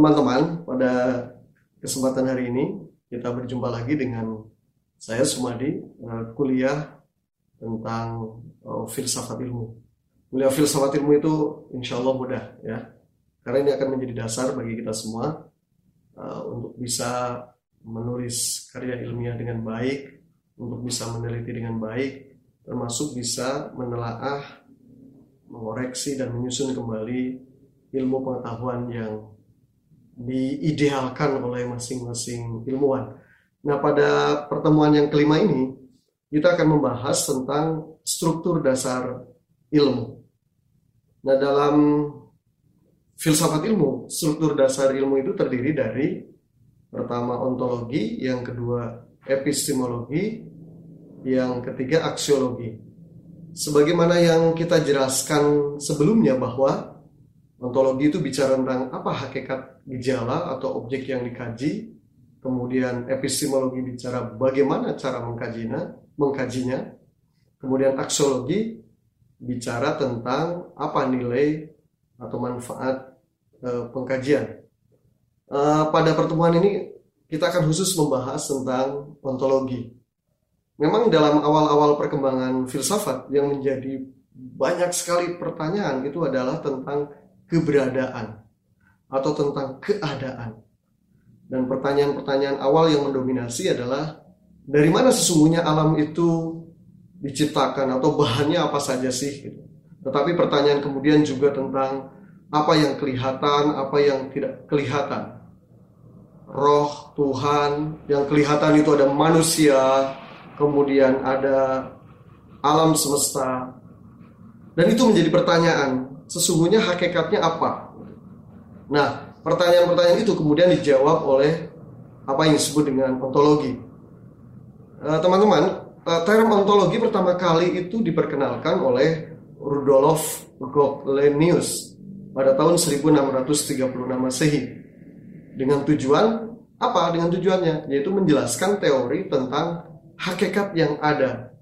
teman-teman, pada kesempatan hari ini kita berjumpa lagi dengan saya Sumadi, eh, kuliah tentang uh, filsafat ilmu. Kuliah filsafat ilmu itu insya Allah mudah ya, karena ini akan menjadi dasar bagi kita semua uh, untuk bisa menulis karya ilmiah dengan baik, untuk bisa meneliti dengan baik, termasuk bisa menelaah, mengoreksi dan menyusun kembali ilmu pengetahuan yang diidealkan oleh masing-masing ilmuwan. Nah, pada pertemuan yang kelima ini, kita akan membahas tentang struktur dasar ilmu. Nah, dalam filsafat ilmu, struktur dasar ilmu itu terdiri dari pertama ontologi, yang kedua epistemologi, yang ketiga aksiologi. Sebagaimana yang kita jelaskan sebelumnya bahwa ontologi itu bicara tentang apa hakikat gejala atau objek yang dikaji, kemudian epistemologi bicara bagaimana cara mengkajinya, mengkajinya, kemudian aksiologi bicara tentang apa nilai atau manfaat e, pengkajian. E, pada pertemuan ini kita akan khusus membahas tentang ontologi. Memang dalam awal-awal perkembangan filsafat yang menjadi banyak sekali pertanyaan itu adalah tentang keberadaan atau tentang keadaan. Dan pertanyaan-pertanyaan awal yang mendominasi adalah dari mana sesungguhnya alam itu diciptakan atau bahannya apa saja sih. Tetapi pertanyaan kemudian juga tentang apa yang kelihatan, apa yang tidak kelihatan. Roh Tuhan yang kelihatan itu ada manusia, kemudian ada alam semesta. Dan itu menjadi pertanyaan, sesungguhnya hakikatnya apa? Nah, pertanyaan-pertanyaan itu kemudian dijawab oleh apa yang disebut dengan ontologi. Eh, teman-teman, uh, term ontologi pertama kali itu diperkenalkan oleh Rudolf Goclenius pada tahun 1636 Masehi dengan tujuan apa? Dengan tujuannya yaitu menjelaskan teori tentang hakikat yang ada.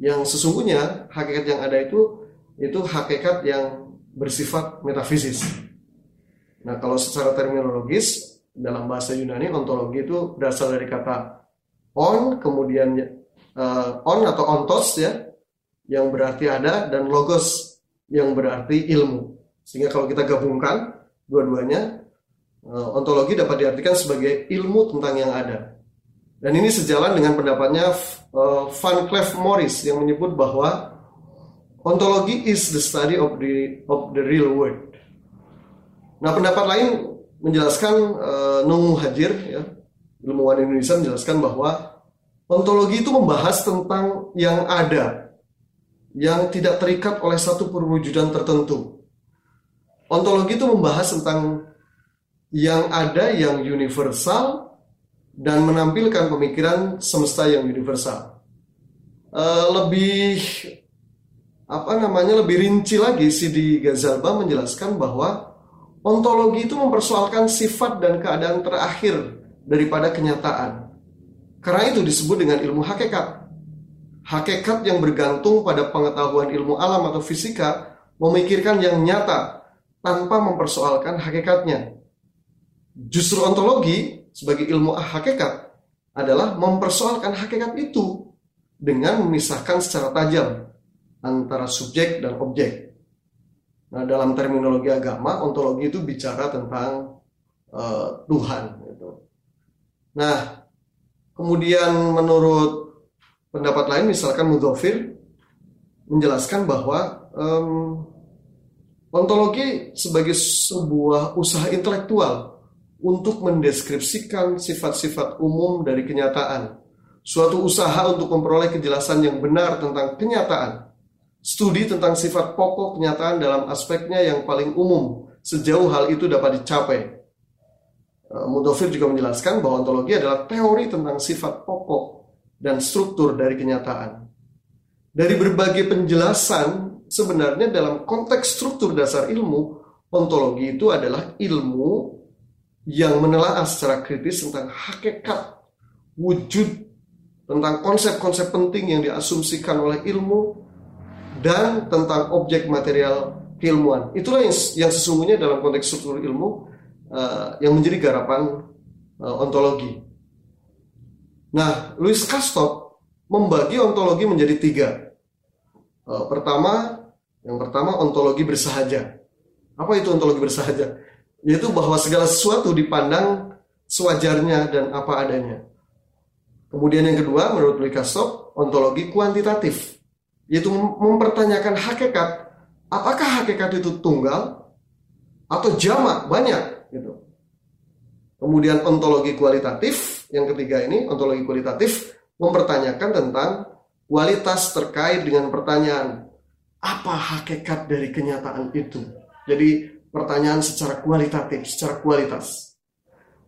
Yang sesungguhnya hakikat yang ada itu itu hakikat yang bersifat metafisis. Nah, kalau secara terminologis dalam bahasa Yunani ontologi itu berasal dari kata on kemudian uh, on atau ontos ya yang berarti ada dan logos yang berarti ilmu. Sehingga kalau kita gabungkan dua-duanya uh, ontologi dapat diartikan sebagai ilmu tentang yang ada. Dan ini sejalan dengan pendapatnya uh, Van Cleef Morris yang menyebut bahwa ontologi is the study of the of the real world. Nah, pendapat lain menjelaskan uh, Nung Hajir ya, ilmuwan Indonesia menjelaskan bahwa ontologi itu membahas tentang yang ada yang tidak terikat oleh satu perwujudan tertentu. Ontologi itu membahas tentang yang ada yang universal dan menampilkan pemikiran semesta yang universal. Uh, lebih apa namanya lebih rinci lagi Sidi Ghazalba menjelaskan bahwa ontologi itu mempersoalkan sifat dan keadaan terakhir daripada kenyataan. Karena itu disebut dengan ilmu hakikat. Hakikat yang bergantung pada pengetahuan ilmu alam atau fisika memikirkan yang nyata tanpa mempersoalkan hakikatnya. Justru ontologi sebagai ilmu hakikat adalah mempersoalkan hakikat itu dengan memisahkan secara tajam antara subjek dan objek. Nah, dalam terminologi agama, ontologi itu bicara tentang uh, Tuhan. Gitu. Nah, kemudian menurut pendapat lain, misalkan Mudhofir menjelaskan bahwa um, ontologi sebagai sebuah usaha intelektual untuk mendeskripsikan sifat-sifat umum dari kenyataan, suatu usaha untuk memperoleh kejelasan yang benar tentang kenyataan, studi tentang sifat pokok kenyataan dalam aspeknya yang paling umum, sejauh hal itu dapat dicapai. Eh, Mudofir juga menjelaskan bahwa ontologi adalah teori tentang sifat pokok dan struktur dari kenyataan. Dari berbagai penjelasan, sebenarnya dalam konteks struktur dasar ilmu, ontologi itu adalah ilmu yang menelaah secara kritis tentang hakikat wujud tentang konsep-konsep penting yang diasumsikan oleh ilmu dan tentang objek material keilmuan. Itulah yang, yang sesungguhnya dalam konteks struktur ilmu uh, yang menjadi garapan uh, ontologi. Nah, Louis Castor membagi ontologi menjadi tiga. Uh, pertama, yang pertama ontologi bersahaja. Apa itu ontologi bersahaja? Yaitu bahwa segala sesuatu dipandang sewajarnya dan apa adanya. Kemudian yang kedua, menurut Louis Castor, ontologi kuantitatif, yaitu mempertanyakan hakikat apakah hakikat itu tunggal atau jamak banyak gitu. Kemudian ontologi kualitatif yang ketiga ini ontologi kualitatif mempertanyakan tentang kualitas terkait dengan pertanyaan apa hakikat dari kenyataan itu. Jadi pertanyaan secara kualitatif, secara kualitas.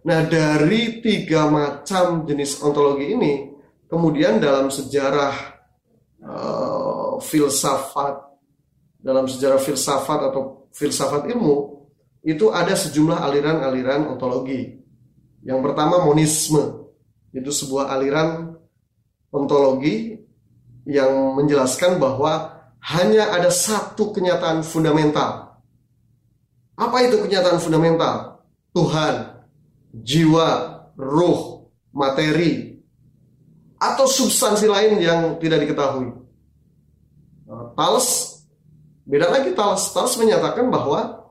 Nah dari tiga macam jenis ontologi ini kemudian dalam sejarah uh, filsafat dalam sejarah filsafat atau filsafat ilmu itu ada sejumlah aliran-aliran ontologi. Yang pertama monisme. Itu sebuah aliran ontologi yang menjelaskan bahwa hanya ada satu kenyataan fundamental. Apa itu kenyataan fundamental? Tuhan, jiwa, ruh, materi, atau substansi lain yang tidak diketahui. Thales Beda lagi Talas. Talas menyatakan bahwa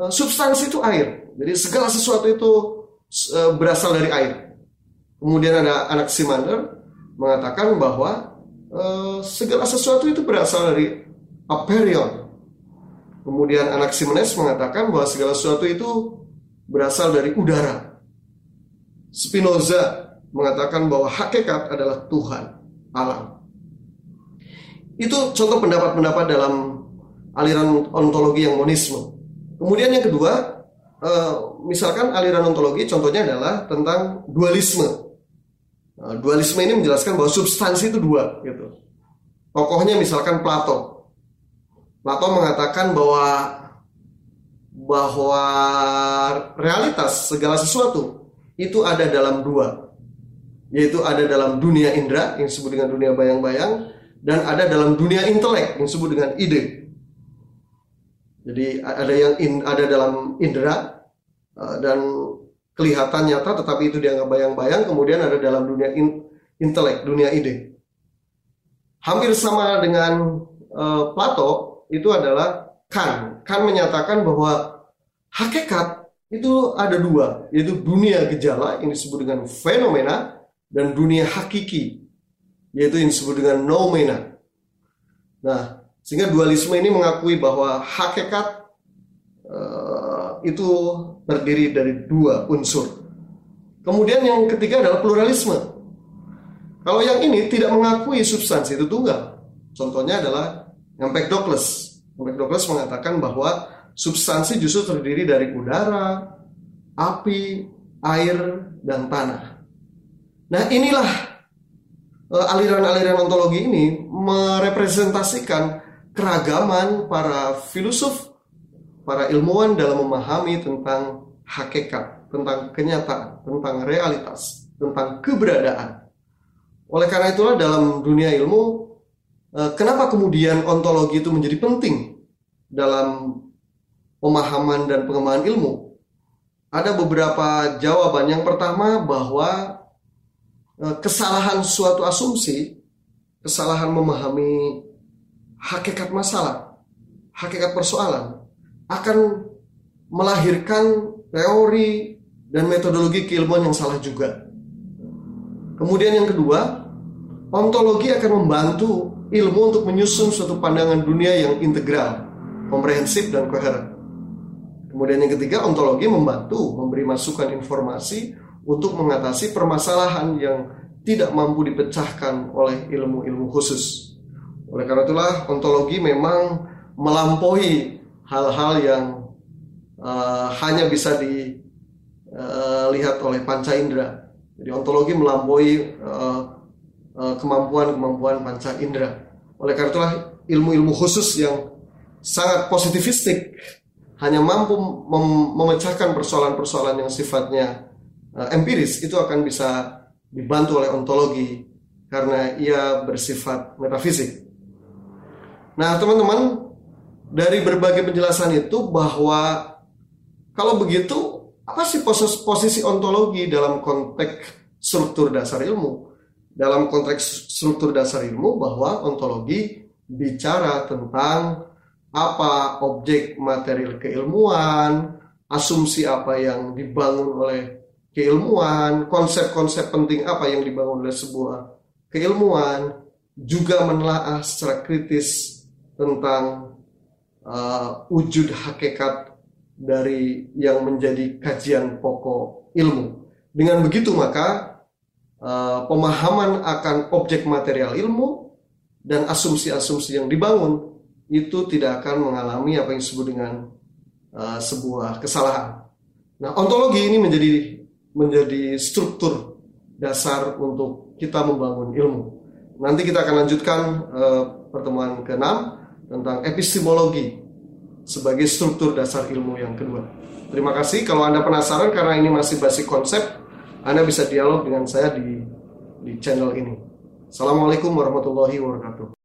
uh, substansi itu air. Jadi segala sesuatu itu uh, berasal dari air. Kemudian ada anak Simander mengatakan bahwa uh, segala sesuatu itu berasal dari aperion. Kemudian anak Simenes mengatakan bahwa segala sesuatu itu berasal dari udara. Spinoza mengatakan bahwa hakikat adalah Tuhan, alam. Itu contoh pendapat-pendapat dalam aliran ontologi yang monisme. Kemudian yang kedua, uh, misalkan aliran ontologi contohnya adalah tentang dualisme. Uh, dualisme ini menjelaskan bahwa substansi itu dua, gitu. Tokohnya misalkan Plato. Plato mengatakan bahwa bahwa realitas segala sesuatu itu ada dalam dua, yaitu ada dalam dunia indera yang disebut dengan dunia bayang-bayang dan ada dalam dunia intelek yang disebut dengan ide. Jadi ada yang in, ada dalam indera uh, dan kelihatan nyata tetapi itu dianggap bayang-bayang kemudian ada dalam dunia in, intelek, dunia ide. Hampir sama dengan uh, Plato itu adalah Kant. Kant menyatakan bahwa hakikat itu ada dua, yaitu dunia gejala yang disebut dengan fenomena dan dunia hakiki yaitu yang disebut dengan noumena. Nah, sehingga dualisme ini mengakui bahwa hakikat uh, itu terdiri dari dua unsur. Kemudian yang ketiga adalah pluralisme. Kalau yang ini tidak mengakui substansi itu tunggal. Contohnya adalah Empedocles. Empedocles mengatakan bahwa substansi justru terdiri dari udara, api, air, dan tanah. Nah inilah aliran-aliran ontologi ini merepresentasikan keragaman para filosof, para ilmuwan dalam memahami tentang hakikat, tentang kenyataan, tentang realitas, tentang keberadaan. Oleh karena itulah dalam dunia ilmu, eh, kenapa kemudian ontologi itu menjadi penting dalam pemahaman dan pengembangan ilmu? Ada beberapa jawaban. Yang pertama bahwa eh, kesalahan suatu asumsi, kesalahan memahami hakikat masalah, hakikat persoalan akan melahirkan teori dan metodologi keilmuan yang salah juga. Kemudian yang kedua, ontologi akan membantu ilmu untuk menyusun suatu pandangan dunia yang integral, komprehensif dan koheren. Kemudian yang ketiga, ontologi membantu memberi masukan informasi untuk mengatasi permasalahan yang tidak mampu dipecahkan oleh ilmu-ilmu khusus. Oleh karena itulah ontologi memang melampaui hal-hal yang uh, hanya bisa dilihat uh, oleh panca indera. Jadi ontologi melampaui uh, kemampuan-kemampuan panca indera. Oleh karena itulah ilmu-ilmu khusus yang sangat positivistik hanya mampu mem memecahkan persoalan-persoalan yang sifatnya empiris itu akan bisa dibantu oleh ontologi karena ia bersifat metafisik. Nah, teman-teman, dari berbagai penjelasan itu bahwa kalau begitu apa sih posisi, posisi ontologi dalam konteks struktur dasar ilmu? Dalam konteks struktur dasar ilmu bahwa ontologi bicara tentang apa objek material keilmuan, asumsi apa yang dibangun oleh keilmuan, konsep-konsep penting apa yang dibangun oleh sebuah keilmuan, juga menelaah secara kritis tentang uh, wujud hakikat dari yang menjadi kajian pokok ilmu. Dengan begitu maka uh, pemahaman akan objek material ilmu dan asumsi-asumsi yang dibangun itu tidak akan mengalami apa yang disebut dengan uh, sebuah kesalahan. Nah, ontologi ini menjadi menjadi struktur dasar untuk kita membangun ilmu. Nanti kita akan lanjutkan uh, pertemuan ke-6 tentang epistemologi sebagai struktur dasar ilmu yang kedua. Terima kasih. Kalau Anda penasaran karena ini masih basic konsep, Anda bisa dialog dengan saya di di channel ini. Assalamualaikum warahmatullahi wabarakatuh.